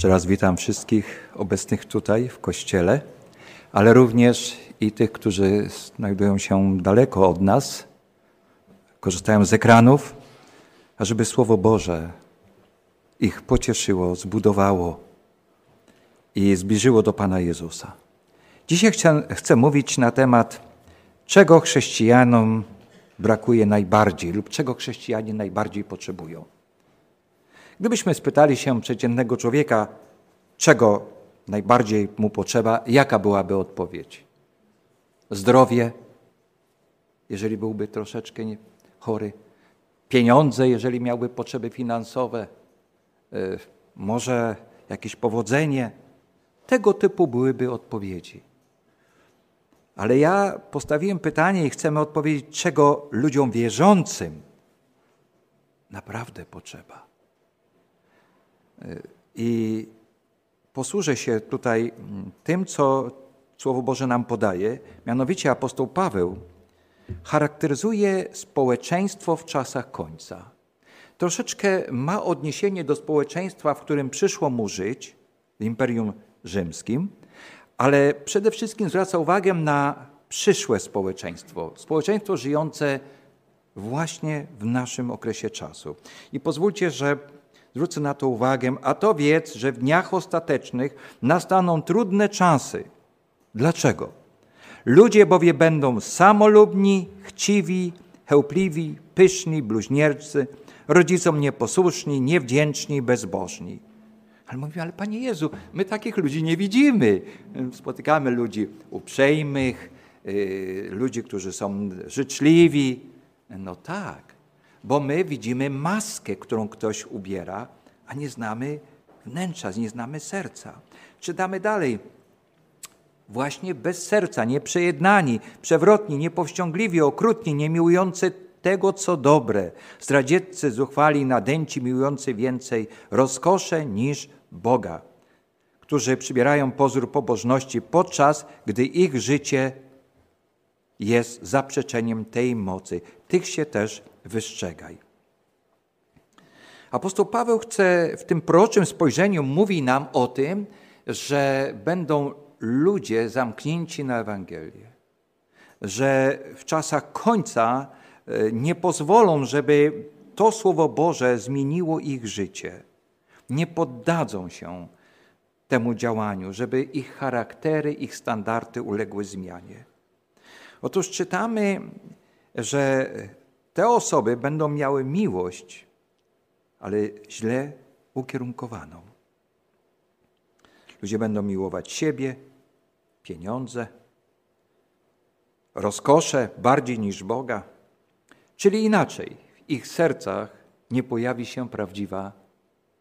Jeszcze raz witam wszystkich obecnych tutaj w kościele, ale również i tych, którzy znajdują się daleko od nas, korzystają z ekranów, ażeby Słowo Boże ich pocieszyło, zbudowało i zbliżyło do Pana Jezusa. Dzisiaj chcę, chcę mówić na temat, czego chrześcijanom brakuje najbardziej lub czego chrześcijanie najbardziej potrzebują. Gdybyśmy spytali się przeciętnego człowieka, czego najbardziej mu potrzeba, jaka byłaby odpowiedź? Zdrowie, jeżeli byłby troszeczkę chory, pieniądze, jeżeli miałby potrzeby finansowe, y, może jakieś powodzenie. Tego typu byłyby odpowiedzi. Ale ja postawiłem pytanie i chcemy odpowiedzieć, czego ludziom wierzącym naprawdę potrzeba. I posłużę się tutaj tym, co Słowo Boże nam podaje. Mianowicie apostoł Paweł charakteryzuje społeczeństwo w czasach końca. Troszeczkę ma odniesienie do społeczeństwa, w którym przyszło mu żyć, w Imperium Rzymskim, ale przede wszystkim zwraca uwagę na przyszłe społeczeństwo, społeczeństwo żyjące właśnie w naszym okresie czasu. I pozwólcie, że zwrócę na to uwagę, a to wiedz, że w dniach ostatecznych nastaną trudne czasy. Dlaczego? Ludzie bowiem będą samolubni, chciwi, chełpliwi, pyszni, bluźniercy, rodzicom nieposłuszni, niewdzięczni, bezbożni. Ale mówimy, ale Panie Jezu, my takich ludzi nie widzimy. Spotykamy ludzi uprzejmych, yy, ludzi, którzy są życzliwi. No tak, bo my widzimy maskę, którą ktoś ubiera, a nie znamy wnętrza, nie znamy serca. Czytamy dalej. Właśnie bez serca, nieprzejednani, przewrotni, niepowściągliwi, okrutni, niemiłujący tego, co dobre, zdradzieccy, zuchwali, nadęci, miłujący więcej rozkosze niż Boga, którzy przybierają pozór pobożności, podczas gdy ich życie jest zaprzeczeniem tej mocy. Tych się też wystrzegaj. Apostoł Paweł chce w tym proroczym spojrzeniu mówi nam o tym, że będą ludzie zamknięci na Ewangelię, że w czasach końca e, nie pozwolą, żeby to Słowo Boże zmieniło ich życie. Nie poddadzą się temu działaniu, żeby ich charaktery, ich standardy uległy zmianie. Otóż czytamy, że te osoby będą miały miłość, ale źle ukierunkowaną. Ludzie będą miłować siebie, pieniądze, rozkosze bardziej niż Boga. Czyli inaczej, w ich sercach nie pojawi się prawdziwa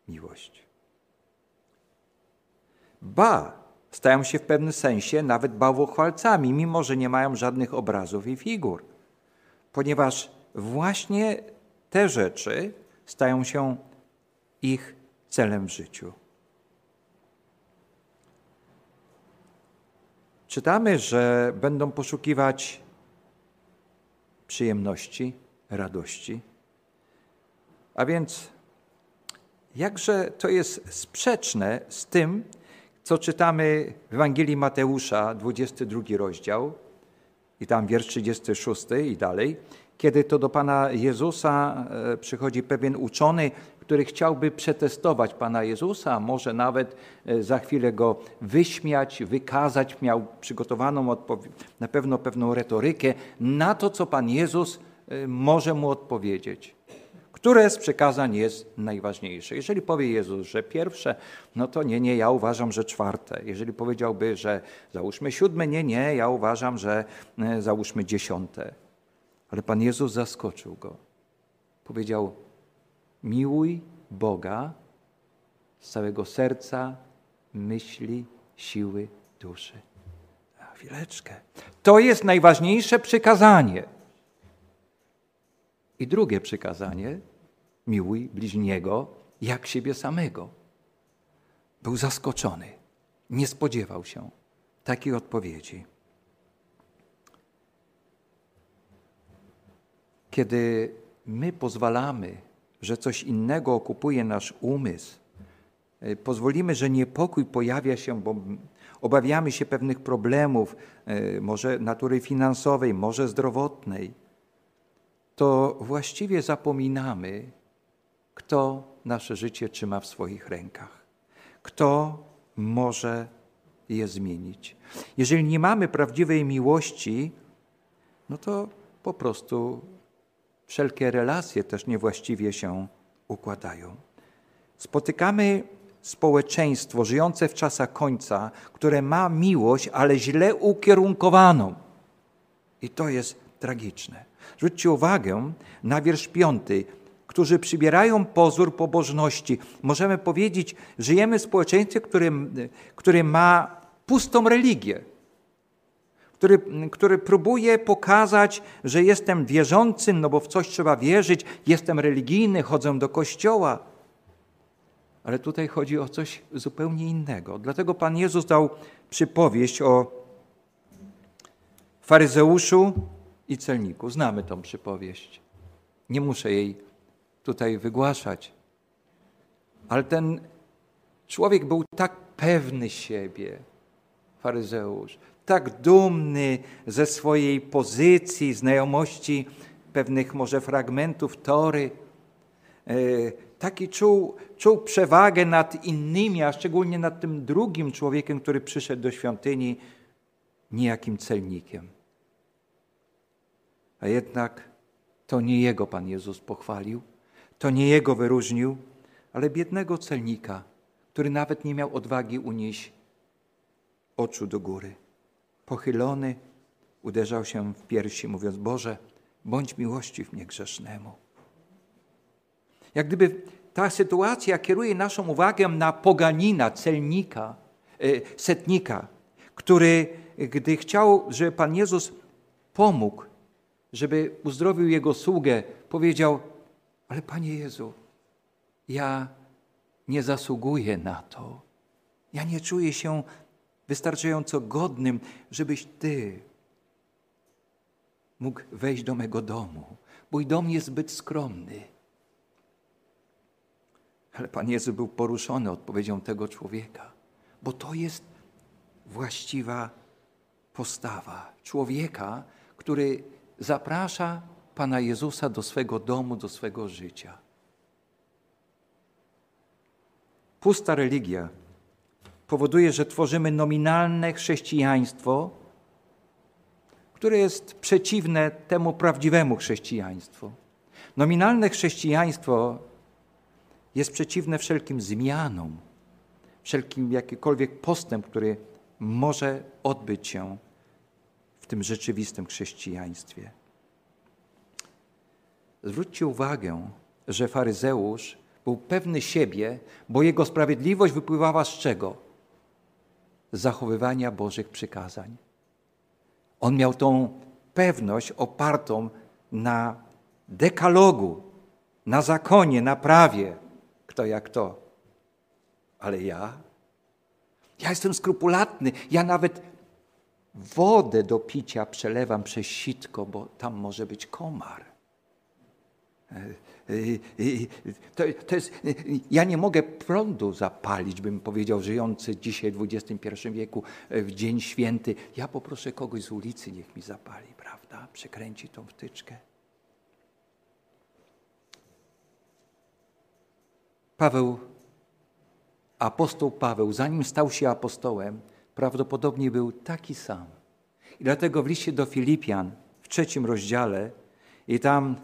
miłość. Ba, stają się w pewnym sensie nawet bałwochwalcami, mimo że nie mają żadnych obrazów i figur, ponieważ właśnie te rzeczy stają się ich celem w życiu. Czytamy, że będą poszukiwać przyjemności, radości. A więc jakże to jest sprzeczne z tym, co czytamy w Ewangelii Mateusza, 22 rozdział, i tam wiersz 36 i dalej, kiedy to do Pana Jezusa e, przychodzi pewien uczony, który chciałby przetestować Pana Jezusa, może nawet e, za chwilę go wyśmiać, wykazać, miał przygotowaną na pewno pewną retorykę na to, co Pan Jezus e, może mu odpowiedzieć. Które z przekazań jest najważniejsze? Jeżeli powie Jezus, że pierwsze, no to nie, nie, ja uważam, że czwarte. Jeżeli powiedziałby, że załóżmy siódme, nie, nie, ja uważam, że załóżmy dziesiąte. Ale Pan Jezus zaskoczył go. Powiedział: Miłuj Boga z całego serca, myśli, siły, duszy. A chwileczkę. To jest najważniejsze przykazanie. I drugie przykazanie: miłuj bliźniego jak siebie samego. Był zaskoczony. Nie spodziewał się takiej odpowiedzi. Kiedy my pozwalamy, że coś innego okupuje nasz umysł, e, pozwolimy, że niepokój pojawia się, bo obawiamy się pewnych problemów, e, może natury finansowej, może zdrowotnej, to właściwie zapominamy, kto nasze życie trzyma w swoich rękach, kto może je zmienić. Jeżeli nie mamy prawdziwej miłości, no to po prostu wszelkie relacje też niewłaściwie się układają. Spotykamy społeczeństwo żyjące w czasach końca, które ma miłość, ale źle ukierunkowaną. I to jest tragiczne. Zwróćcie uwagę na wiersz piąty. Którzy przybierają pozór pobożności. Możemy powiedzieć, żyjemy w społeczeństwie, które, które ma pustą religię który, który próbuje pokazać, że jestem wierzącym, no bo w coś trzeba wierzyć, jestem religijny, chodzę do kościoła. Ale tutaj chodzi o coś zupełnie innego. Dlatego Pan Jezus dał przypowieść o faryzeuszu i celniku. Znamy tą przypowieść. Nie muszę jej tutaj wygłaszać. Ale ten człowiek był tak pewny siebie, faryzeusz, tak dumny ze swojej pozycji, znajomości pewnych może fragmentów Tory. E, taki czuł, czuł przewagę nad innymi, a szczególnie nad tym drugim człowiekiem, który przyszedł do świątyni, niejakim celnikiem. A jednak to nie jego Pan Jezus pochwalił, to nie jego wyróżnił, ale biednego celnika, który nawet nie miał odwagi unieść oczu do góry pochylony, uderzał się w piersi, mówiąc: Boże, bądź miłościw mnie grzesznemu. Jak gdyby ta sytuacja kieruje naszą uwagę na poganina, celnika, e, setnika, który, gdy chciał, żeby Pan Jezus pomógł, żeby uzdrowił jego sługę, powiedział: Ale Panie Jezu, ja nie zasługuję na to. Ja nie czuję się wystarczająco godnym, żebyś Ty mógł wejść do mego domu. Mój dom jest zbyt skromny. Ale Pan Jezus był poruszony odpowiedzią tego człowieka, bo to jest właściwa postawa człowieka, który zaprasza Pana Jezusa do swego domu, do swego życia. Pusta religia powoduje, że tworzymy nominalne chrześcijaństwo, które jest przeciwne temu prawdziwemu chrześcijaństwu. Nominalne chrześcijaństwo jest przeciwne wszelkim zmianom, wszelkim jakikolwiek postęp, który może odbyć się w tym rzeczywistym chrześcijaństwie. Zwróćcie uwagę, że faryzeusz był pewny siebie, bo jego sprawiedliwość wypływała z czego? Zachowywania Bożych przykazań. On miał tą pewność opartą na dekalogu, na zakonie, na prawie. Kto jak to? Ale ja? Ja jestem skrupulatny. Ja nawet wodę do picia przelewam przez sitko, bo tam może być komar. To, to jest, ja nie mogę prądu zapalić, bym powiedział, żyjący dzisiaj w XXI wieku, w dzień święty. Ja poproszę kogoś z ulicy, niech mi zapali, prawda? Przekręci tą wtyczkę. Paweł, apostoł Paweł, zanim stał się apostołem, prawdopodobnie był taki sam. I dlatego w liście do Filipian w trzecim rozdziale i tam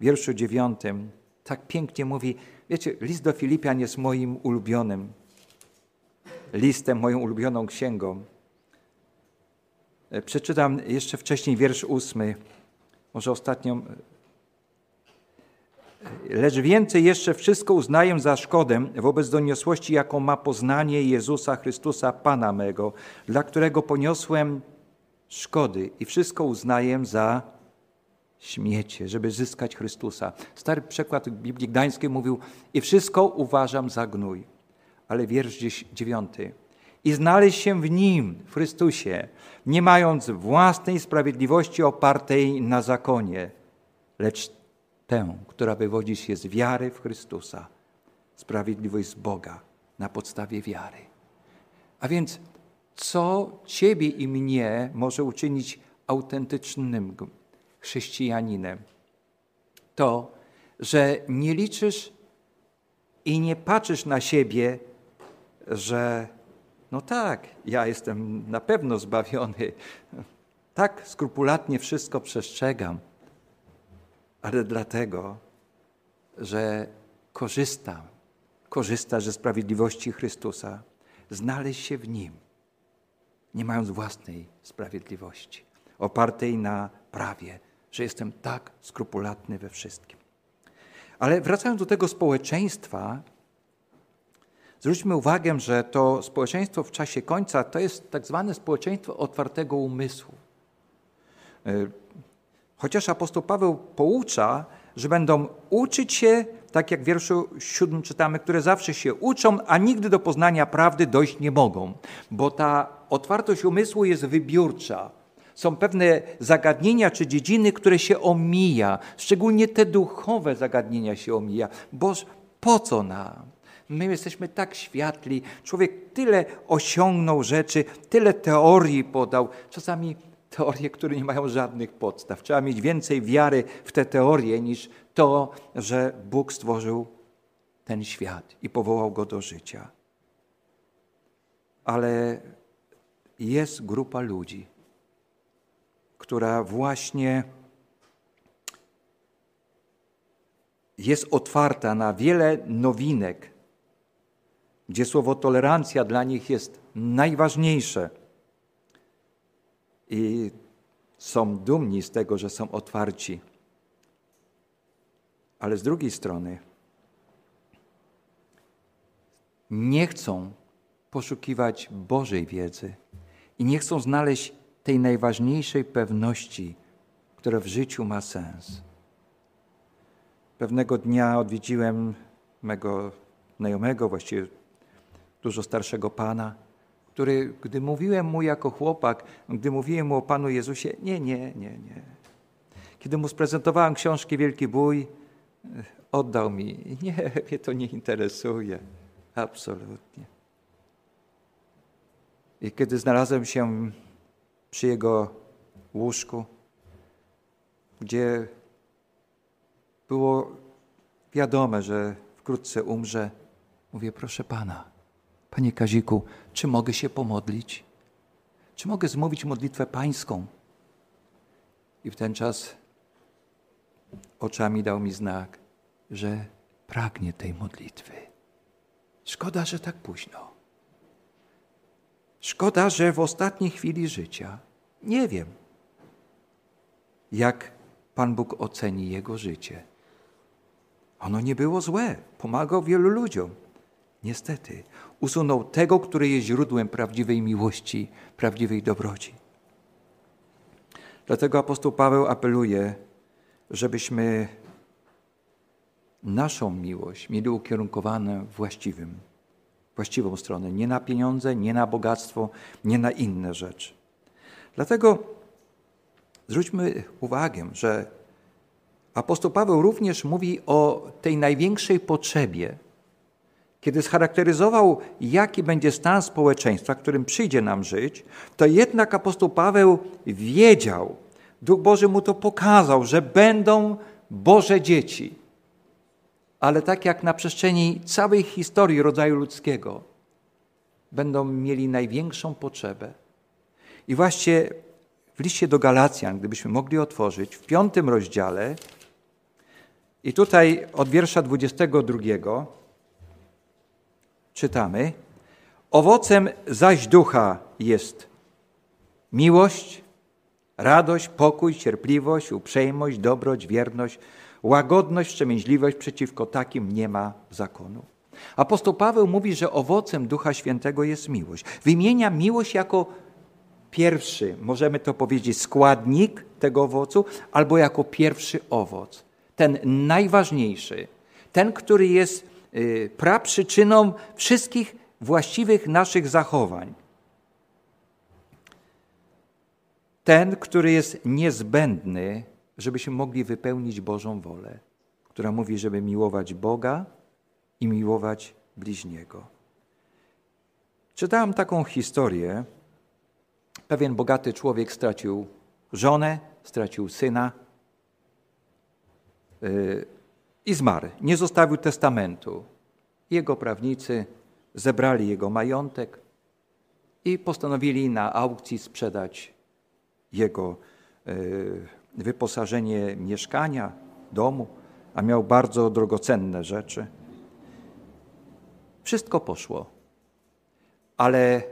wierszu dziewiątym tak pięknie mówi, wiecie, list do Filipian jest moim ulubionym listem, moją ulubioną księgą. E, przeczytam jeszcze wcześniej wiersz ósmy, może ostatnią. E, lecz więcej jeszcze wszystko uznaję za szkodę wobec doniosłości, jaką ma poznanie Jezusa Chrystusa, Pana mego, dla którego poniosłem szkody i wszystko uznaję za śmiecie, żeby zyskać Chrystusa. Stary przekład Biblii Gdańskiej mówił i wszystko uważam za gnój. Ale wiersz dziewiąty. I znaleźć się w Nim, w Chrystusie, nie mając własnej sprawiedliwości opartej na zakonie, lecz tę, która wywodzi się z wiary w Chrystusa, sprawiedliwość z Boga na podstawie wiary. A więc co Ciebie i mnie może uczynić autentycznym chrześcijaninem? To, że nie liczysz i nie patrzysz na siebie, że no tak, ja jestem na pewno zbawiony, tak skrupulatnie wszystko przestrzegam, ale dlatego, że korzystam, korzysta ze sprawiedliwości Chrystusa, znaleźć się w Nim, nie mając własnej sprawiedliwości, opartej na prawie, że jestem tak skrupulatny we wszystkim. Ale wracając do tego społeczeństwa, zwróćmy uwagę, że to społeczeństwo w czasie końca to jest tak zwane społeczeństwo otwartego umysłu. E, chociaż apostoł Paweł poucza, że będą uczyć się, tak jak w wierszu siódmym czytamy, które zawsze się uczą, a nigdy do poznania prawdy dojść nie mogą, bo ta otwartość umysłu jest wybiórcza. Są pewne zagadnienia czy dziedziny, które się omija, szczególnie te duchowe zagadnienia się omija. Boż po co nam? My jesteśmy tak światli. Człowiek tyle osiągnął rzeczy, tyle teorii podał. Czasami teorie, które nie mają żadnych podstaw. Trzeba mieć więcej wiary w te teorie niż to, że Bóg stworzył ten świat i powołał go do życia. Ale jest grupa ludzi, która właśnie jest otwarta na wiele nowinek, gdzie słowo tolerancja dla nich jest najważniejsze. I są dumni z tego, że są otwarci. Ale z drugiej strony nie chcą poszukiwać Bożej wiedzy i nie chcą znaleźć tej najważniejszej pewności, która w życiu ma sens. Pewnego dnia odwiedziłem mego znajomego, właściwie dużo starszego pana, który, gdy mówiłem mu jako chłopak, gdy mówiłem mu o Panu Jezusie, nie, nie, nie, nie. Kiedy mu sprezentowałem książkę Wielki Bój, oddał mi. Nie, mnie to nie interesuje. Absolutnie. I kiedy znalazłem się przy jego łóżku, gdzie było wiadome, że wkrótce umrze, mówię, proszę Pana, Panie Kaziku, czy mogę się pomodlić? Czy mogę zmówić modlitwę pańską? I w ten czas oczami dał mi znak, że pragnie tej modlitwy. Szkoda, że tak późno. Szkoda, że w ostatniej chwili życia nie wiem, jak Pan Bóg oceni jego życie. Ono nie było złe, pomagał wielu ludziom. Niestety, usunął tego, który jest źródłem prawdziwej miłości, prawdziwej dobroci. Dlatego apostoł Paweł apeluje, żebyśmy naszą miłość mieli ukierunkowaną właściwym, właściwą stronę, nie na pieniądze, nie na bogactwo, nie na inne rzeczy. Dlatego zwróćmy uwagę, że apostoł Paweł również mówi o tej największej potrzebie, kiedy scharakteryzował, jaki będzie stan społeczeństwa, którym przyjdzie nam żyć, to jednak apostoł Paweł wiedział, Duch Boży mu to pokazał, że będą Boże dzieci. Ale tak jak na przestrzeni całej historii rodzaju ludzkiego, będą mieli największą potrzebę. I właśnie w liście do Galacjan, gdybyśmy mogli otworzyć, w piątym rozdziale, i tutaj od wiersza 22 czytamy: Owocem zaś ducha jest miłość, radość, pokój, cierpliwość, uprzejmość, dobroć, wierność, łagodność, wstrzemięźliwość. Przeciwko takim nie ma zakonu. Apostoł Paweł mówi, że owocem Ducha Świętego jest miłość. Wymienia miłość jako pierwszy, możemy to powiedzieć, składnik tego owocu, albo jako pierwszy owoc. Ten najważniejszy, ten, który jest Y, praprzyczyną wszystkich właściwych naszych zachowań. Ten, który jest niezbędny, żebyśmy mogli wypełnić Bożą wolę, która mówi, żeby miłować Boga i miłować bliźniego. Czytałem taką historię. Pewien bogaty człowiek stracił żonę, stracił syna yy, i zmarł. Nie zostawił testamentu. Jego prawnicy zebrali jego majątek i postanowili na aukcji sprzedać jego yy, wyposażenie mieszkania, domu, a miał bardzo drogocenne rzeczy. Wszystko poszło, ale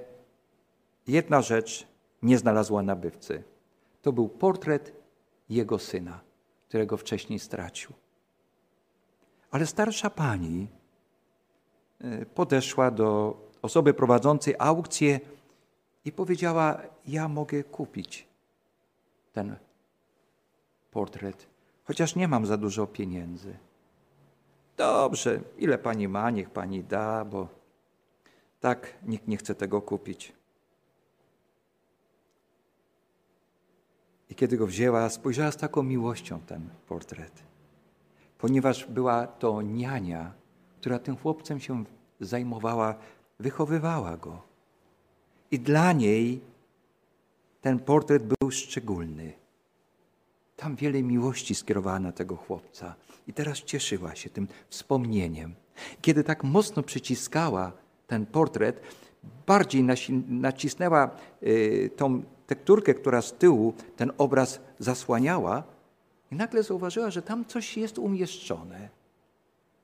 jedna rzecz nie znalazła nabywcy. To był portret jego syna, którego wcześniej stracił. Ale starsza pani e, podeszła do osoby prowadzącej aukcję i powiedziała: Ja mogę kupić ten portret, chociaż nie mam za dużo pieniędzy. Dobrze, ile pani ma, niech pani da, bo tak nikt nie chce tego kupić. I kiedy go wzięła, spojrzała z taką miłością ten portret, ponieważ była to niania, która tym chłopcem się zajmowała, wychowywała go. I dla niej ten portret był szczególny. Tam wiele miłości skierowała na tego chłopca i teraz cieszyła się tym wspomnieniem. Kiedy tak mocno przyciskała ten portret, bardziej nacisnęła y, tą tekturkę, która z tyłu ten obraz zasłaniała i nagle zauważyła, że tam coś jest umieszczone.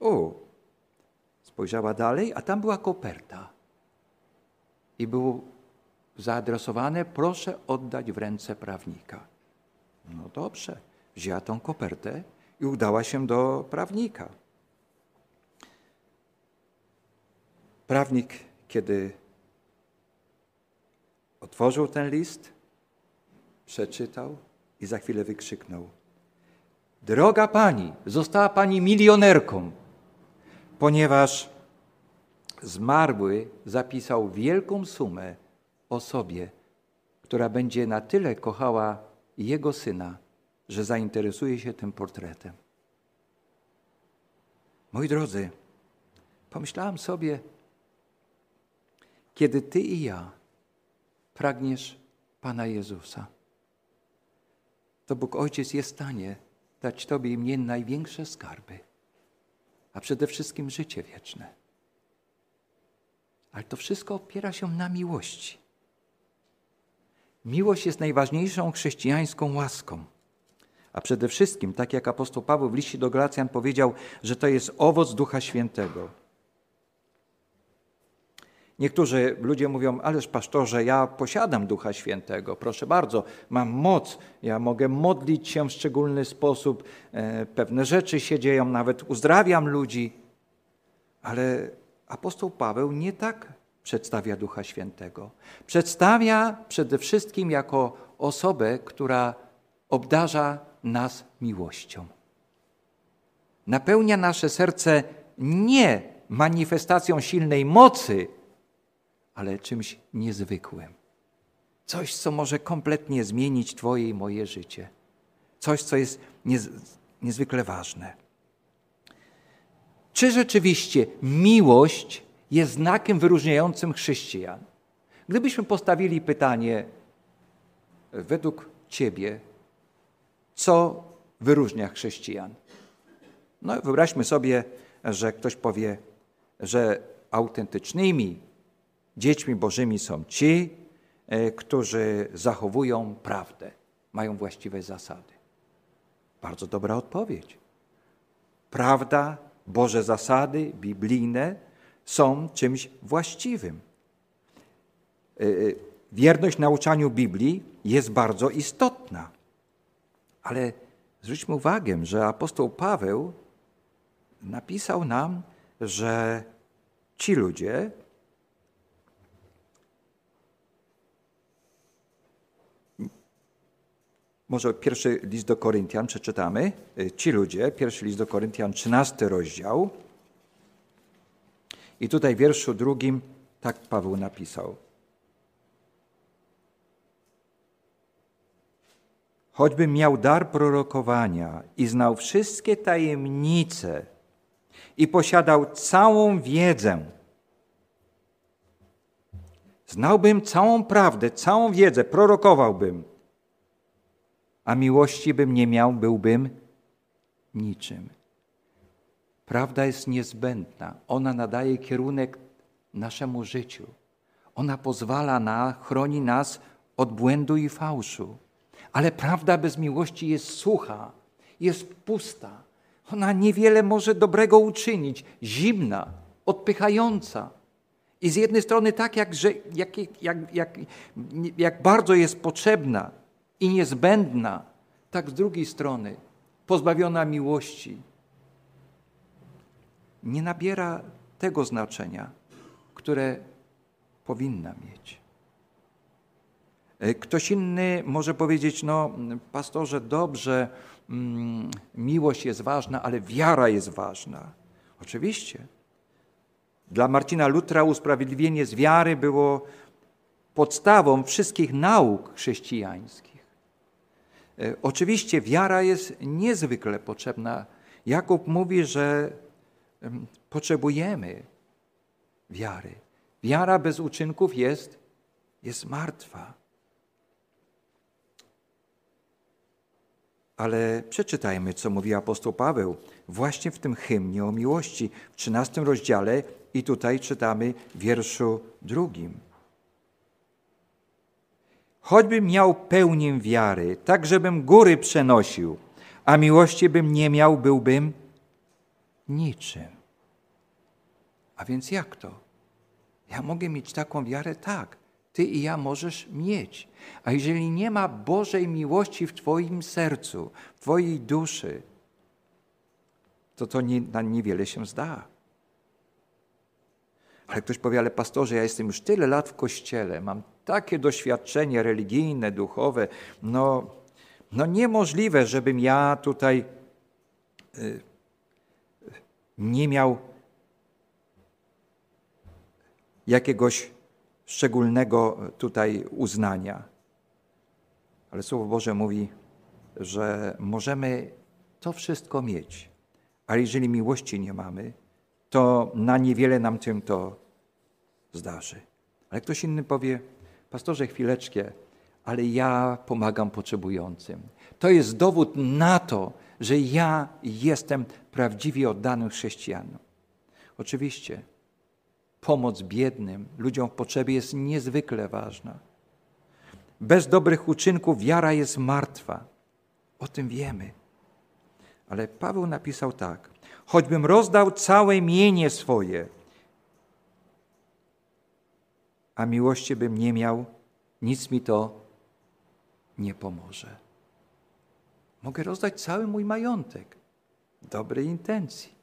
O, spojrzała dalej, a tam była koperta. I było zaadresowane, proszę oddać w ręce prawnika. No dobrze, wzięła tą kopertę i udała się do prawnika. Prawnik, kiedy otworzył ten list, przeczytał i za chwilę wykrzyknął: Droga pani, została pani milionerką, ponieważ zmarły zapisał wielką sumę osobie, która będzie na tyle kochała jego syna, że zainteresuje się tym portretem. Moi drodzy, pomyślałem sobie, kiedy ty i ja pragniesz Pana Jezusa, to Bóg Ojciec jest w stanie dać Tobie i mnie największe skarby, a przede wszystkim życie wieczne. Ale to wszystko opiera się na miłości. Miłość jest najważniejszą chrześcijańską łaską. A przede wszystkim, tak jak apostoł Paweł w liście do Galacjan powiedział, że to jest owoc Ducha Świętego. Niektórzy ludzie mówią, ależ pastorze, ja posiadam Ducha Świętego, proszę bardzo, mam moc, ja mogę modlić się w szczególny sposób, e, pewne rzeczy się dzieją, nawet uzdrawiam ludzi. Ale apostoł Paweł nie tak przedstawia Ducha Świętego. Przedstawia przede wszystkim jako osobę, która obdarza nas miłością. Napełnia nasze serce nie manifestacją silnej mocy, ale czymś niezwykłym. Coś, co może kompletnie zmienić Twoje i moje życie. Coś, co jest niezwykle ważne. Czy rzeczywiście miłość jest znakiem wyróżniającym chrześcijan? Gdybyśmy postawili pytanie, według Ciebie, co wyróżnia chrześcijan? No, wyobraźmy sobie, że ktoś powie, że autentycznymi dziećmi Bożymi są ci, e, którzy zachowują prawdę, mają właściwe zasady. Bardzo dobra odpowiedź. Prawda, Boże zasady biblijne są czymś właściwym. E, e, wierność nauczaniu Biblii jest bardzo istotna. Ale zwróćmy uwagę, że apostoł Paweł napisał nam, że ci ludzie, może pierwszy list do Koryntian przeczytamy. Ci ludzie, pierwszy list do Koryntian, 13 rozdział. I tutaj w wierszu drugim tak Paweł napisał. choćbym miał dar prorokowania i znał wszystkie tajemnice i posiadał całą wiedzę, Znałbym całą prawdę, całą wiedzę, prorokowałbym, a miłości bym nie miał, byłbym niczym. Prawda jest niezbędna. Ona nadaje kierunek naszemu życiu. Ona pozwala na, chroni nas od błędu i fałszu. Ale prawda bez miłości jest sucha, jest pusta. Ona niewiele może dobrego uczynić, zimna, odpychająca. I z jednej strony tak, jak, że, jak, jak, jak, jak bardzo jest potrzebna i niezbędna, tak z drugiej strony pozbawiona miłości nie nabiera tego znaczenia, które powinna mieć. E, ktoś inny może powiedzieć, no pastorze, dobrze, mm, miłość jest ważna, ale wiara jest ważna. Oczywiście. Dla Marcina Lutra usprawiedliwienie z wiary było podstawą wszystkich nauk chrześcijańskich. E, oczywiście wiara jest niezwykle potrzebna. Jakub mówi, że potrzebujemy wiary. Wiara bez uczynków jest, jest martwa. Ale przeczytajmy, co mówi apostoł Paweł właśnie w tym hymnie o miłości, w 13 rozdziale i tutaj czytamy wierszu drugim. Choćbym miał pełnię wiary, tak żebym góry przenosił, a miłości bym nie miał, byłbym niczym. A więc jak to? Ja mogę mieć taką wiarę? Tak. Ty i ja możesz mieć. A jeżeli nie ma Bożej miłości w Twoim sercu, w Twojej duszy, to to nie, na niewiele się zda. Ale ktoś powie, ale pastorze, ja jestem już tyle lat w kościele, mam takie doświadczenie religijne, duchowe, no, no niemożliwe, żebym ja tutaj y, nie miał jakiegoś szczególnego tutaj uznania. Ale Słowo Boże mówi, że możemy to wszystko mieć, ale jeżeli miłości nie mamy, to na niewiele nam tym to zdarzy. Ale ktoś inny powie, pastorze, chwileczkę, ale ja pomagam potrzebującym. To jest dowód na to, że ja jestem prawdziwie oddanym chrześcijanom. Oczywiście, pomoc biednym, ludziom w potrzebie jest niezwykle ważna. Bez dobrych uczynków wiara jest martwa. O tym wiemy. Ale Paweł napisał tak: choćbym rozdał całe mienie swoje, a miłości bym nie miał, nic mi to nie pomoże. Mogę rozdać cały mój majątek dobrej intencji.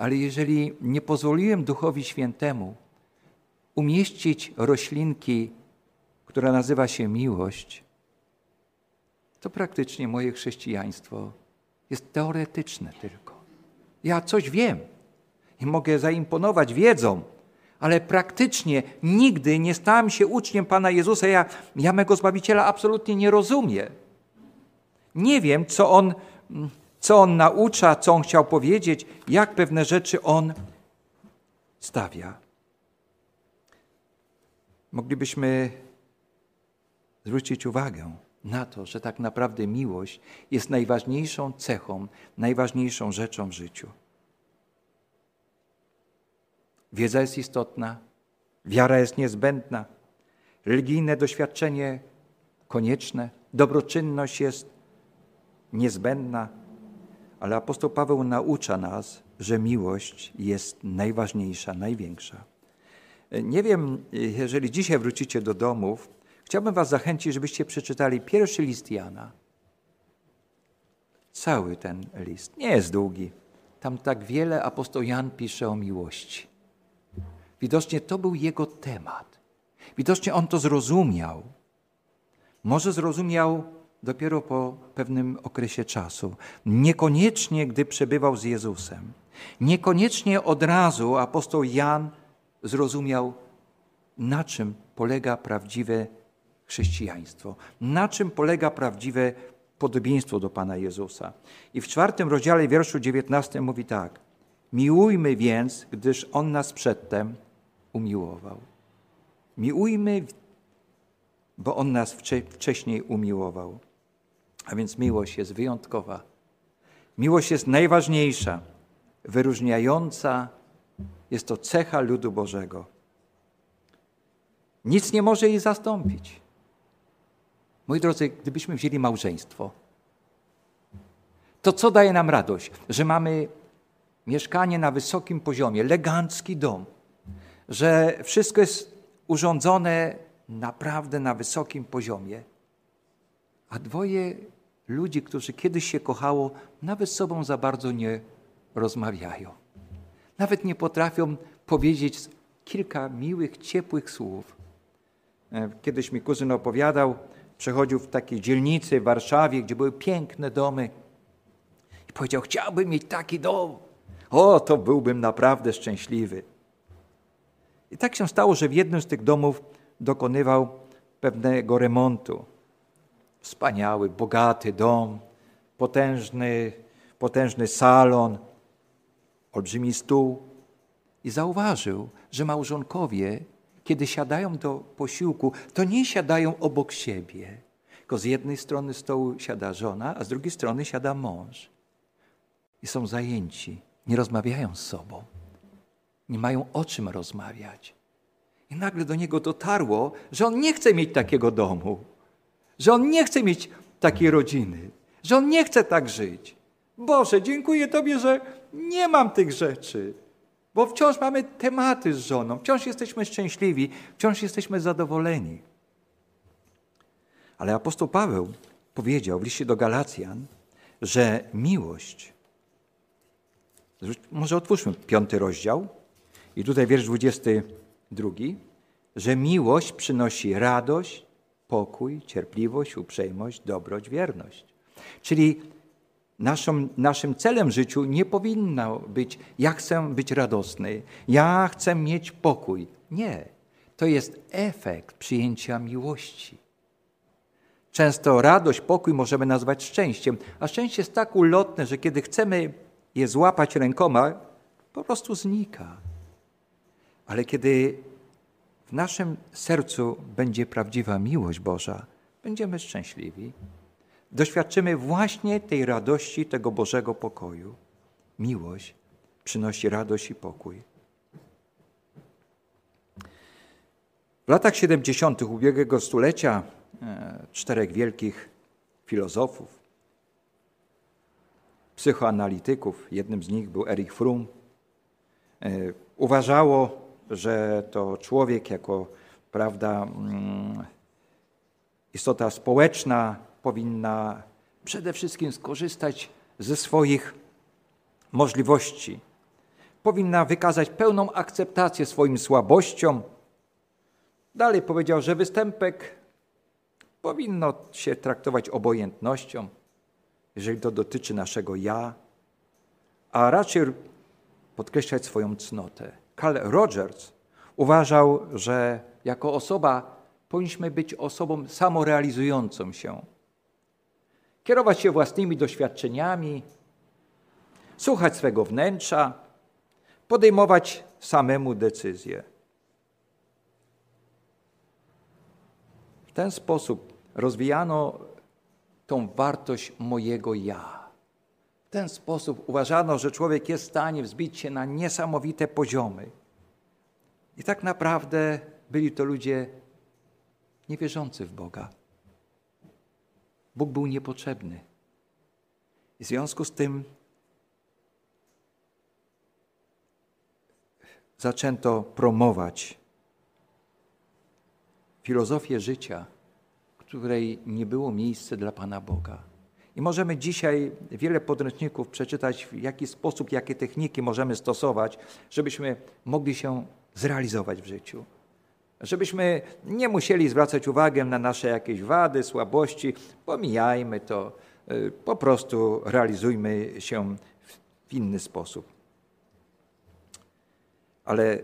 Ale jeżeli nie pozwoliłem Duchowi Świętemu umieścić roślinki, która nazywa się miłość, to praktycznie moje chrześcijaństwo jest teoretyczne tylko. Ja coś wiem i mogę zaimponować wiedzą, ale praktycznie nigdy nie stałem się uczniem Pana Jezusa. Ja, ja mego Zbawiciela absolutnie nie rozumiem. Nie wiem, co On co on naucza, co on chciał powiedzieć, jak pewne rzeczy on stawia. Moglibyśmy zwrócić uwagę na to, że tak naprawdę miłość jest najważniejszą cechą, najważniejszą rzeczą w życiu. Wiedza jest istotna, wiara jest niezbędna, religijne doświadczenie konieczne, dobroczynność jest niezbędna, ale apostoł Paweł naucza nas, że miłość jest najważniejsza, największa. Nie wiem, jeżeli dzisiaj wrócicie do domów, chciałbym Was zachęcić, żebyście przeczytali pierwszy list Jana. Cały ten list. Nie jest długi. Tam tak wiele apostoł Jan pisze o miłości. Widocznie to był jego temat. Widocznie on to zrozumiał. Może zrozumiał dopiero po pewnym okresie czasu. Niekoniecznie, gdy przebywał z Jezusem. Niekoniecznie od razu apostoł Jan zrozumiał, na czym polega prawdziwe chrześcijaństwo, na czym polega prawdziwe podobieństwo do Pana Jezusa. I w czwartym rozdziale, wierszu 19 mówi tak. Miłujmy więc, gdyż On nas przedtem umiłował. Miłujmy, bo On nas wcześniej umiłował. A więc miłość jest wyjątkowa. Miłość jest najważniejsza, wyróżniająca. Jest to cecha ludu Bożego. Nic nie może jej zastąpić. Moi drodzy, gdybyśmy wzięli małżeństwo, to co daje nam radość? Że mamy mieszkanie na wysokim poziomie, elegancki dom, że wszystko jest urządzone naprawdę na wysokim poziomie, a dwoje ludzi, którzy kiedyś się kochało, nawet sobą za bardzo nie rozmawiają. Nawet nie potrafią powiedzieć kilka miłych, ciepłych słów. E, kiedyś mi kuzyn opowiadał, przechodził w takiej dzielnicy w Warszawie, gdzie były piękne domy. I powiedział: Chciałbym mieć taki dom. O, to byłbym naprawdę szczęśliwy. I tak się stało, że w jednym z tych domów dokonywał pewnego remontu. Wspaniały, bogaty dom, potężny, potężny salon, olbrzymi stół. I zauważył, że małżonkowie, kiedy siadają do posiłku, to nie siadają obok siebie, tylko z jednej strony stołu siada żona, a z drugiej strony siada mąż. I są zajęci, nie rozmawiają z sobą, nie mają o czym rozmawiać. I nagle do niego dotarło, że on nie chce mieć takiego domu, że on nie chce mieć takiej rodziny, że on nie chce tak żyć. Boże, dziękuję Tobie, że nie mam tych rzeczy, bo wciąż mamy tematy z żoną, wciąż jesteśmy szczęśliwi, wciąż jesteśmy zadowoleni. Ale apostoł Paweł powiedział w liście do Galacjan, że miłość, może otwórzmy piąty rozdział i tutaj wiersz 22, że miłość przynosi radość, pokój, cierpliwość, uprzejmość, dobroć, wierność. Czyli naszym, naszym celem w życiu nie powinno być, ja chcę być radosny, ja chcę mieć pokój. Nie. To jest efekt przyjęcia miłości. Często radość, pokój możemy nazwać szczęściem, a szczęście jest tak ulotne, że kiedy chcemy je złapać rękoma, po prostu znika. Ale kiedy w naszym sercu będzie prawdziwa miłość Boża, będziemy szczęśliwi. Doświadczymy właśnie tej radości, tego Bożego pokoju. Miłość przynosi radość i pokój. W latach 70. ubiegłego stulecia e, czterech wielkich filozofów, psychoanalityków, jednym z nich był Erich Fromm, e, uważało, że to człowiek jako prawda, mm, istota społeczna powinna przede wszystkim skorzystać ze swoich możliwości. Powinna wykazać pełną akceptację swoim słabościom. Dalej powiedział, że występek powinno się traktować obojętnością, jeżeli to dotyczy naszego ja, a raczej podkreślać swoją cnotę. Carl Rogers uważał, że jako osoba powinniśmy być osobą samorealizującą się, kierować się własnymi doświadczeniami, słuchać swego wnętrza, podejmować samemu decyzje. W ten sposób rozwijano tą wartość mojego ja. W ten sposób uważano, że człowiek jest w stanie wzbić się na niesamowite poziomy. I tak naprawdę byli to ludzie niewierzący w Boga. Bóg był niepotrzebny. I w związku z tym zaczęto promować filozofię życia, której nie było miejsca dla Pana Boga. I możemy dzisiaj wiele podręczników przeczytać, w jaki sposób, jakie techniki możemy stosować, żebyśmy mogli się zrealizować w życiu. Żebyśmy nie musieli zwracać uwagę na nasze jakieś wady, słabości, pomijajmy to, y, po prostu realizujmy się w inny sposób. Ale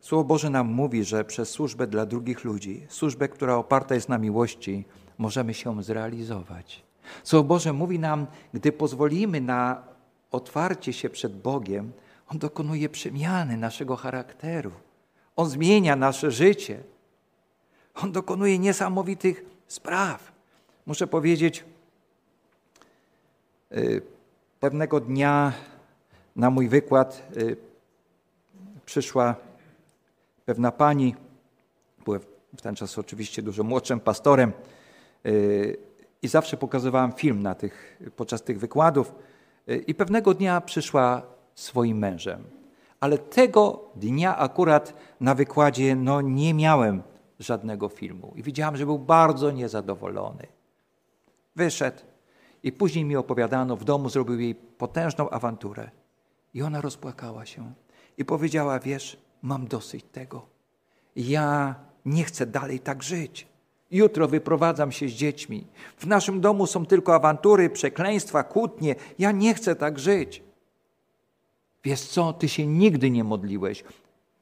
Słowo Boże nam mówi, że przez służbę dla drugich ludzi, służbę, która oparta jest na miłości, możemy się zrealizować. Słowo Boże mówi nam, gdy pozwolimy na otwarcie się przed Bogiem, On dokonuje przemiany naszego charakteru. On zmienia nasze życie. On dokonuje niesamowitych spraw. Muszę powiedzieć, y, pewnego dnia na mój wykład y, przyszła pewna pani, byłem w ten czas oczywiście dużo młodszym pastorem y, i zawsze pokazywałem film na tych, podczas tych wykładów i pewnego dnia przyszła swoim mężem. Ale tego dnia akurat na wykładzie no, nie miałem żadnego filmu. I widziałem, że był bardzo niezadowolony. Wyszedł i później mi opowiadano, w domu zrobił jej potężną awanturę. I ona rozpłakała się i powiedziała: Wiesz, mam dosyć tego. Ja nie chcę dalej tak żyć. Jutro wyprowadzam się z dziećmi. W naszym domu są tylko awantury, przekleństwa, kłótnie. Ja nie chcę tak żyć. Wiesz co, ty się nigdy nie modliłeś.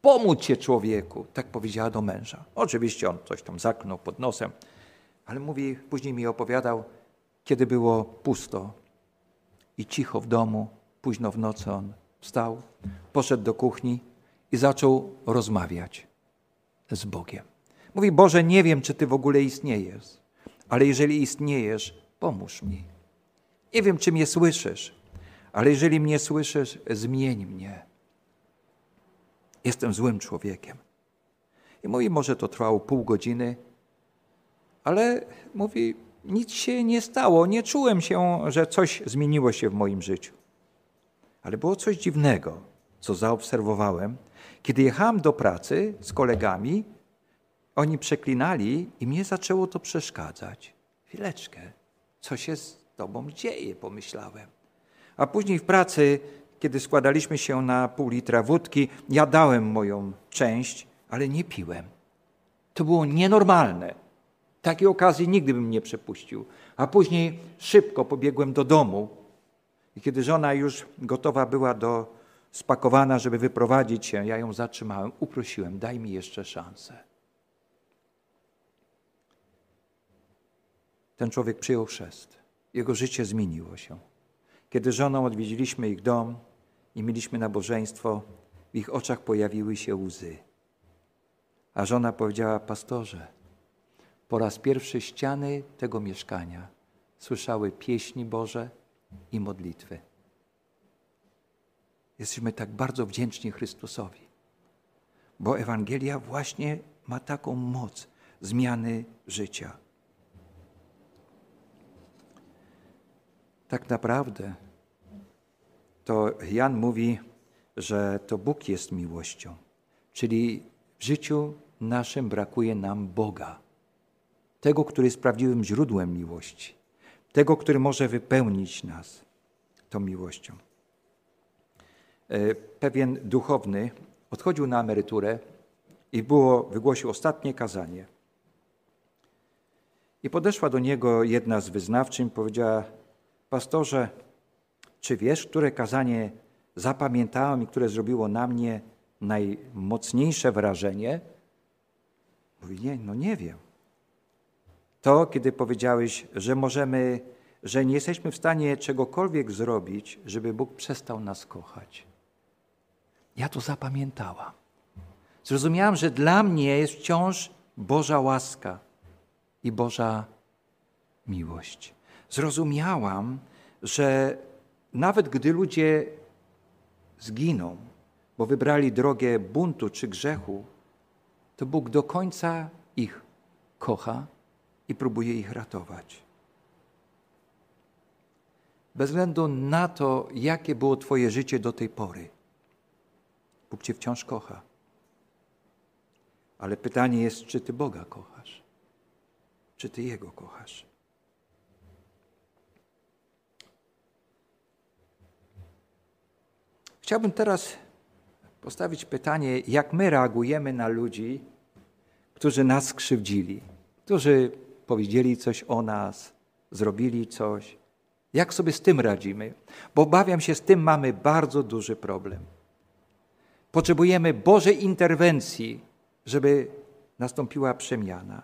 Pomóc cię człowieku, tak powiedziała do męża. Oczywiście on coś tam zaknął pod nosem, ale mówi, później mi opowiadał, kiedy było pusto i cicho w domu, późno w nocy on wstał, poszedł do kuchni i zaczął rozmawiać z Bogiem. Mówi, Boże, nie wiem, czy Ty w ogóle istniejesz, ale jeżeli istniejesz, pomóż mi. Nie wiem, czy mnie słyszysz, ale jeżeli mnie słyszysz, zmień mnie. Jestem złym człowiekiem. I mówi, może to trwało pół godziny, ale mówi, nic się nie stało. Nie czułem się, że coś zmieniło się w moim życiu. Ale było coś dziwnego, co zaobserwowałem. Kiedy jechałem do pracy z kolegami, oni przeklinali i mnie zaczęło to przeszkadzać. Chwileczkę, co się z tobą dzieje, pomyślałem. A później w pracy, kiedy składaliśmy się na pół litra wódki, ja dałem moją część, ale nie piłem. To było nienormalne. Takiej okazji nigdy bym nie przepuścił. A później szybko pobiegłem do domu. I kiedy żona już gotowa była do spakowana, żeby wyprowadzić się, ja ją zatrzymałem, uprosiłem, daj mi jeszcze szansę. Ten człowiek przyjął chrzest. Jego życie zmieniło się. Kiedy żoną odwiedziliśmy ich dom i mieliśmy nabożeństwo, w ich oczach pojawiły się łzy. A żona powiedziała, pastorze, po raz pierwszy ściany tego mieszkania słyszały pieśni Boże i modlitwy. Jesteśmy tak bardzo wdzięczni Chrystusowi, bo Ewangelia właśnie ma taką moc zmiany życia. Tak naprawdę to Jan mówi, że to Bóg jest miłością, czyli w życiu naszym brakuje nam Boga, tego, który jest prawdziwym źródłem miłości, tego, który może wypełnić nas tą miłością. E, pewien duchowny odchodził na emeryturę i było, wygłosił ostatnie kazanie. I podeszła do niego jedna z wyznawczyń, powiedziała: Pastorze, czy wiesz, które kazanie zapamiętałem i które zrobiło na mnie najmocniejsze wrażenie? Mówi, nie, no nie wiem. To, kiedy powiedziałeś, że możemy, że nie jesteśmy w stanie czegokolwiek zrobić, żeby Bóg przestał nas kochać. Ja to zapamiętałam. Zrozumiałam, że dla mnie jest wciąż Boża łaska i Boża miłość. Zrozumiałam, że nawet gdy ludzie zginą, bo wybrali drogę buntu czy grzechu, to Bóg do końca ich kocha i próbuje ich ratować. Bez względu na to, jakie było Twoje życie do tej pory, Bóg Cię wciąż kocha. Ale pytanie jest, czy Ty Boga kochasz? Czy Ty Jego kochasz? Chciałbym teraz postawić pytanie, jak my reagujemy na ludzi, którzy nas skrzywdzili, którzy powiedzieli coś o nas, zrobili coś. Jak sobie z tym radzimy? Bo obawiam się, z tym mamy bardzo duży problem. Potrzebujemy Bożej interwencji, żeby nastąpiła przemiana.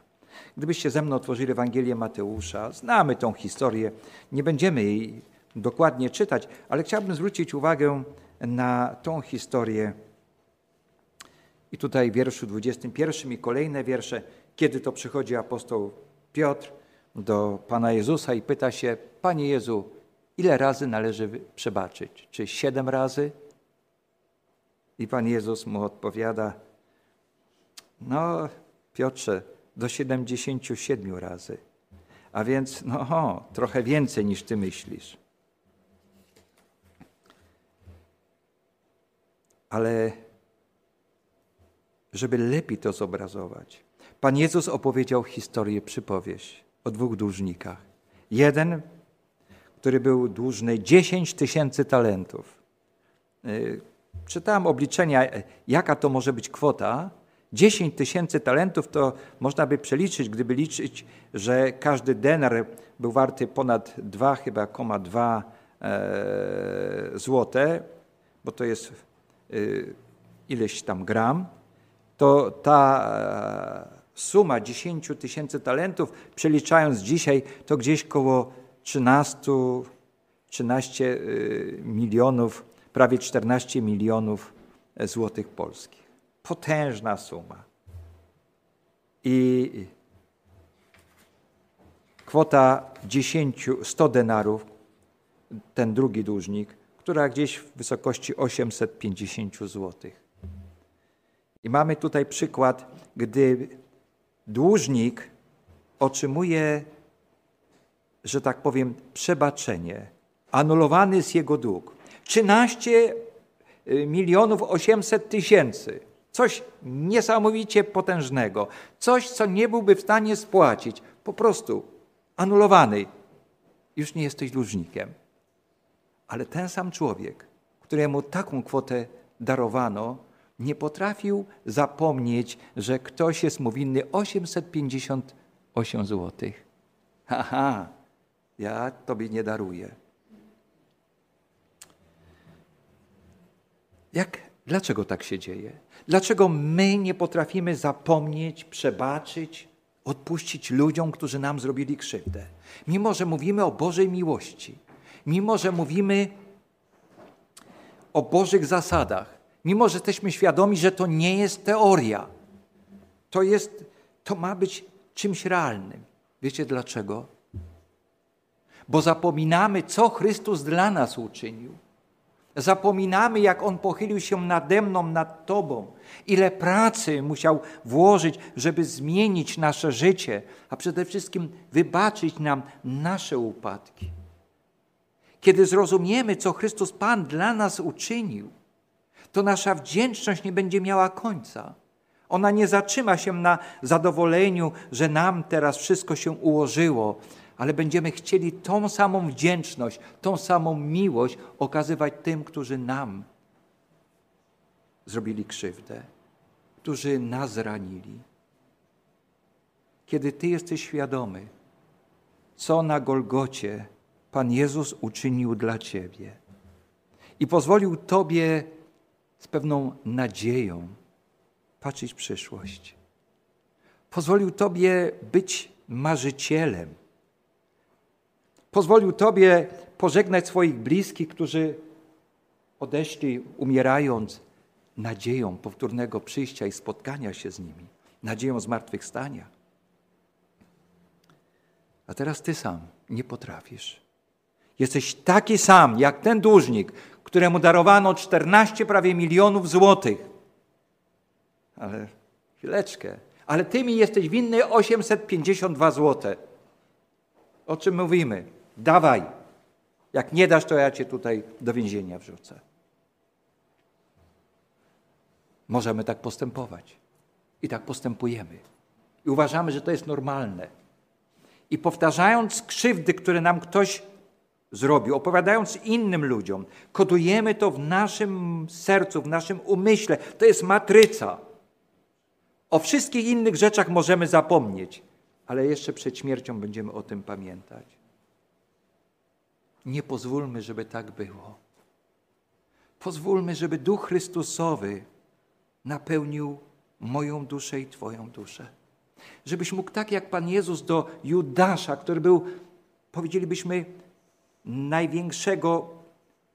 Gdybyście ze mną otworzyli Ewangelię Mateusza, znamy tą historię, nie będziemy jej dokładnie czytać, ale chciałbym zwrócić uwagę na tą historię. I tutaj w wierszu 21 i kolejne wiersze kiedy to przychodzi apostoł Piotr do Pana Jezusa i pyta się, Panie Jezu, ile razy należy przebaczyć? Czy siedem razy? I Pan Jezus mu odpowiada, no Piotrze, do 77 razy. A więc, no, trochę więcej niż ty myślisz. Ale żeby lepiej to zobrazować, Pan Jezus opowiedział historię, przypowieść o dwóch dłużnikach. Jeden, który był dłużny 10 tysięcy talentów. Y, czytałem obliczenia, jaka to może być kwota. 10 tysięcy talentów to można by przeliczyć, gdyby liczyć, że każdy denar był warty ponad 2 chyba 2 e, złote, bo to jest ileś tam gram, to ta e, suma 10 tysięcy talentów, przeliczając dzisiaj, to gdzieś koło 13, 13 y, milionów, prawie 14 milionów złotych polskich. Potężna suma. I kwota 10, 100 denarów, ten drugi dłużnik, która gdzieś w wysokości 850 złotych. I mamy tutaj przykład, gdy dłużnik otrzymuje, że tak powiem, przebaczenie. Anulowany jest jego dług. 13 y, milionów 800 tysięcy. Coś niesamowicie potężnego. Coś, co nie byłby w stanie spłacić. Po prostu anulowany. Już nie jesteś dłużnikiem. Ale ten sam człowiek, któremu taką kwotę darowano, nie potrafił zapomnieć, że ktoś jest mu winny 858 złotych. Haha, ja tobie nie daruję. Jak, dlaczego tak się dzieje? Dlaczego my nie potrafimy zapomnieć, przebaczyć, odpuścić ludziom, którzy nam zrobili krzywdę? Mimo, że mówimy o Bożej miłości, mimo, że mówimy o Bożych zasadach, mimo że jesteśmy świadomi, że to nie jest teoria. To, jest, to ma być czymś realnym. Wiecie dlaczego? Bo zapominamy, co Chrystus dla nas uczynił. Zapominamy, jak On pochylił się nade mną, nad Tobą, ile pracy musiał włożyć, żeby zmienić nasze życie, a przede wszystkim wybaczyć nam nasze upadki. Kiedy zrozumiemy, co Chrystus Pan dla nas uczynił, to nasza wdzięczność nie będzie miała końca. Ona nie zatrzyma się na zadowoleniu, że nam teraz wszystko się ułożyło, ale będziemy chcieli tą samą wdzięczność, tą samą miłość okazywać tym, którzy nam zrobili krzywdę, którzy nas zranili. Kiedy Ty jesteś świadomy, co na Golgocie Pan Jezus uczynił dla Ciebie i pozwolił Tobie z pewną nadzieją patrzeć w przyszłość. Pozwolił Tobie być marzycielem. Pozwolił Tobie pożegnać swoich bliskich, którzy odeszli umierając nadzieją powtórnego przyjścia i spotkania się z nimi, nadzieją zmartwychwstania. A teraz Ty sam nie potrafisz. Jesteś taki sam jak ten dłużnik, któremu darowano 14 prawie milionów złotych. Ale chwileczkę. Ale ty mi jesteś winny 852 złote. O czym mówimy? Dawaj. Jak nie dasz, to ja cię tutaj do więzienia wrzucę. Możemy tak postępować. I tak postępujemy. I uważamy, że to jest normalne. I powtarzając krzywdy, które nam ktoś zrobił, opowiadając innym ludziom. Kodujemy to w naszym sercu, w naszym umyśle. To jest matryca. O wszystkich innych rzeczach możemy zapomnieć, ale jeszcze przed śmiercią będziemy o tym pamiętać. Nie pozwólmy, żeby tak było. Pozwólmy, żeby Duch Chrystusowy napełnił moją duszę i Twoją duszę. Żebyś mógł tak jak Pan Jezus do Judasza, który był, powiedzielibyśmy, największego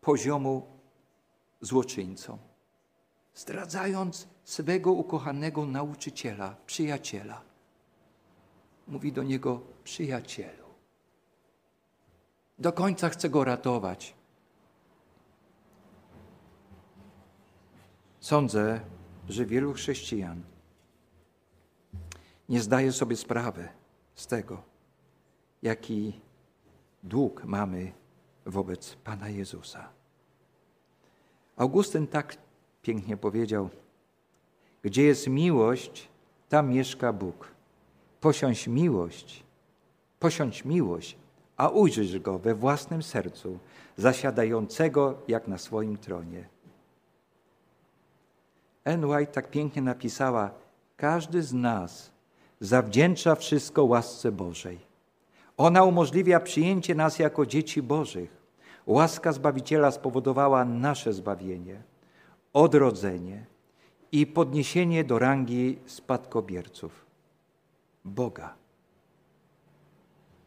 poziomu złoczyńcą, zdradzając swego ukochanego nauczyciela, przyjaciela. mówi do niego przyjacielu. Do końca chce go ratować. Sądzę, że wielu chrześcijan nie zdaje sobie sprawy z tego, jaki dług mamy wobec Pana Jezusa. Augustyn tak pięknie powiedział: Gdzie jest miłość, tam mieszka Bóg. Posiądź miłość, posiądź miłość, a ujrzysz go we własnym sercu, zasiadającego jak na swoim tronie. N. White tak pięknie napisała: Każdy z nas zawdzięcza wszystko łasce Bożej. Ona umożliwia przyjęcie nas jako dzieci Bożych. Łaska Zbawiciela spowodowała nasze zbawienie, odrodzenie i podniesienie do rangi spadkobierców Boga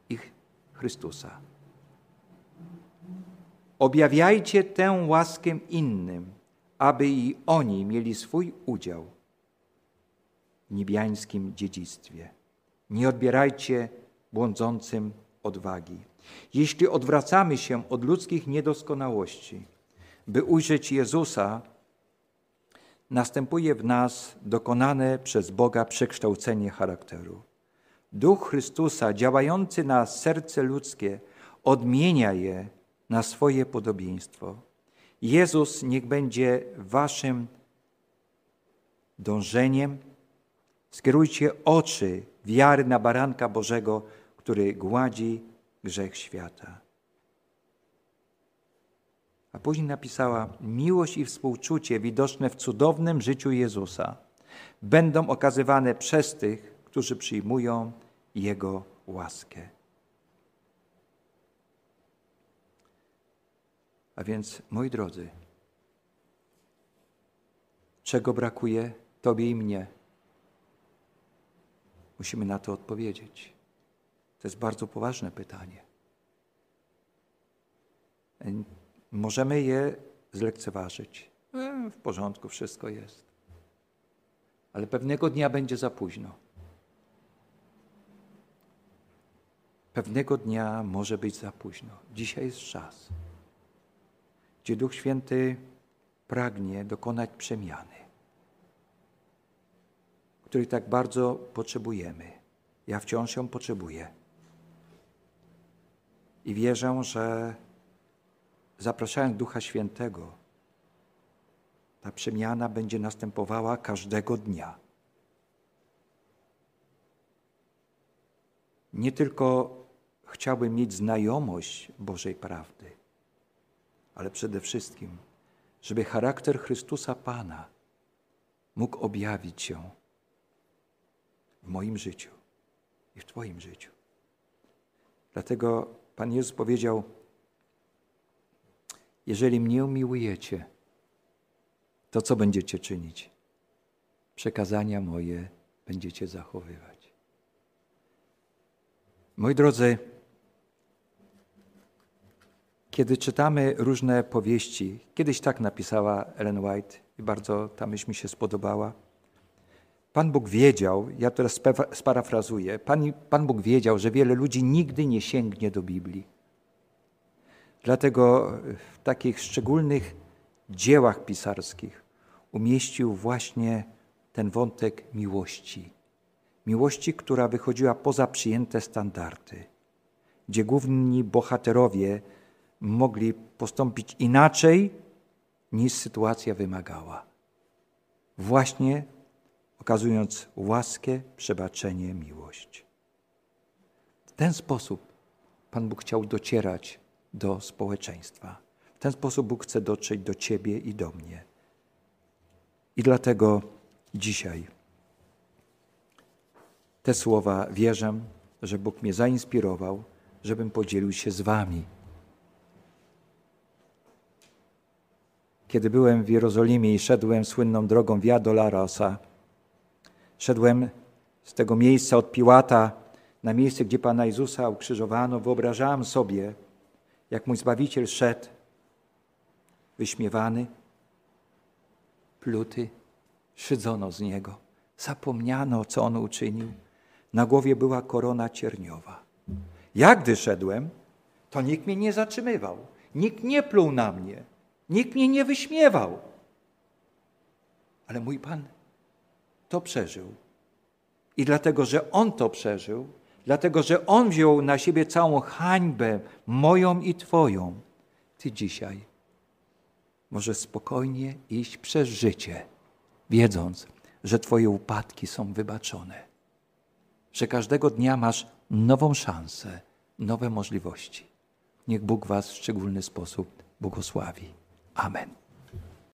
i Chrystusa. Objawiajcie tę łaskę innym, aby i oni mieli swój udział w niebiańskim dziedzictwie. Nie odbierajcie błądzącym odwagi. Jeśli odwracamy się od ludzkich niedoskonałości, by ujrzeć Jezusa, następuje w nas dokonane przez Boga przekształcenie charakteru. Duch Chrystusa działający na serce ludzkie odmienia je na swoje podobieństwo. Jezus niech będzie waszym dążeniem. Skierujcie oczy wiary na baranka Bożego, który gładzi grzech świata. A później napisała: Miłość i współczucie widoczne w cudownym życiu Jezusa będą okazywane przez tych, którzy przyjmują Jego łaskę. A więc, moi drodzy, czego brakuje Tobie i mnie? Musimy na to odpowiedzieć. To jest bardzo poważne pytanie. Możemy je zlekceważyć. E, w porządku, wszystko jest. Ale pewnego dnia będzie za późno. Pewnego dnia może być za późno. Dzisiaj jest czas, gdzie Duch Święty pragnie dokonać przemiany, której tak bardzo potrzebujemy. Ja wciąż ją potrzebuję. I wierzę, że zapraszając Ducha Świętego, ta przemiana będzie następowała każdego dnia. Nie tylko chciałbym mieć znajomość Bożej prawdy, ale przede wszystkim, żeby charakter Chrystusa Pana mógł objawić się w moim życiu i w Twoim życiu. Dlatego Pan Jezus powiedział: Jeżeli mnie umiłujecie, to co będziecie czynić? Przekazania moje będziecie zachowywać. Moi drodzy, kiedy czytamy różne powieści, kiedyś tak napisała Ellen White i bardzo ta myśl mi się spodobała. Pan Bóg wiedział, ja teraz sparafrazuję, Pan, Pan Bóg wiedział, że wiele ludzi nigdy nie sięgnie do Biblii. Dlatego w takich szczególnych dziełach pisarskich umieścił właśnie ten wątek miłości. Miłości, która wychodziła poza przyjęte standardy, gdzie główni bohaterowie mogli postąpić inaczej, niż sytuacja wymagała. Właśnie okazując łaskę, przebaczenie, miłość. W ten sposób Pan Bóg chciał docierać do społeczeństwa. W ten sposób Bóg chce dotrzeć do Ciebie i do mnie. I dlatego dzisiaj te słowa wierzę, że Bóg mnie zainspirował, żebym podzielił się z Wami. Kiedy byłem w Jerozolimie i szedłem słynną drogą Via Dolorosa, Szedłem z tego miejsca od Piłata na miejsce, gdzie Pana Jezusa ukrzyżowano. Wyobrażałem sobie, jak mój Zbawiciel szedł, wyśmiewany, pluty, szydzono z Niego. Zapomniano, co On uczynił. Na głowie była korona cierniowa. Ja gdy szedłem, to nikt mnie nie zatrzymywał. Nikt nie pluł na mnie. Nikt mnie nie wyśmiewał. Ale mój Pan to przeżył. I dlatego, że On to przeżył, dlatego, że On wziął na siebie całą hańbę moją i Twoją, Ty dzisiaj możesz spokojnie iść przez życie, wiedząc, że Twoje upadki są wybaczone, że każdego dnia masz nową szansę, nowe możliwości. Niech Bóg Was w szczególny sposób błogosławi. Amen.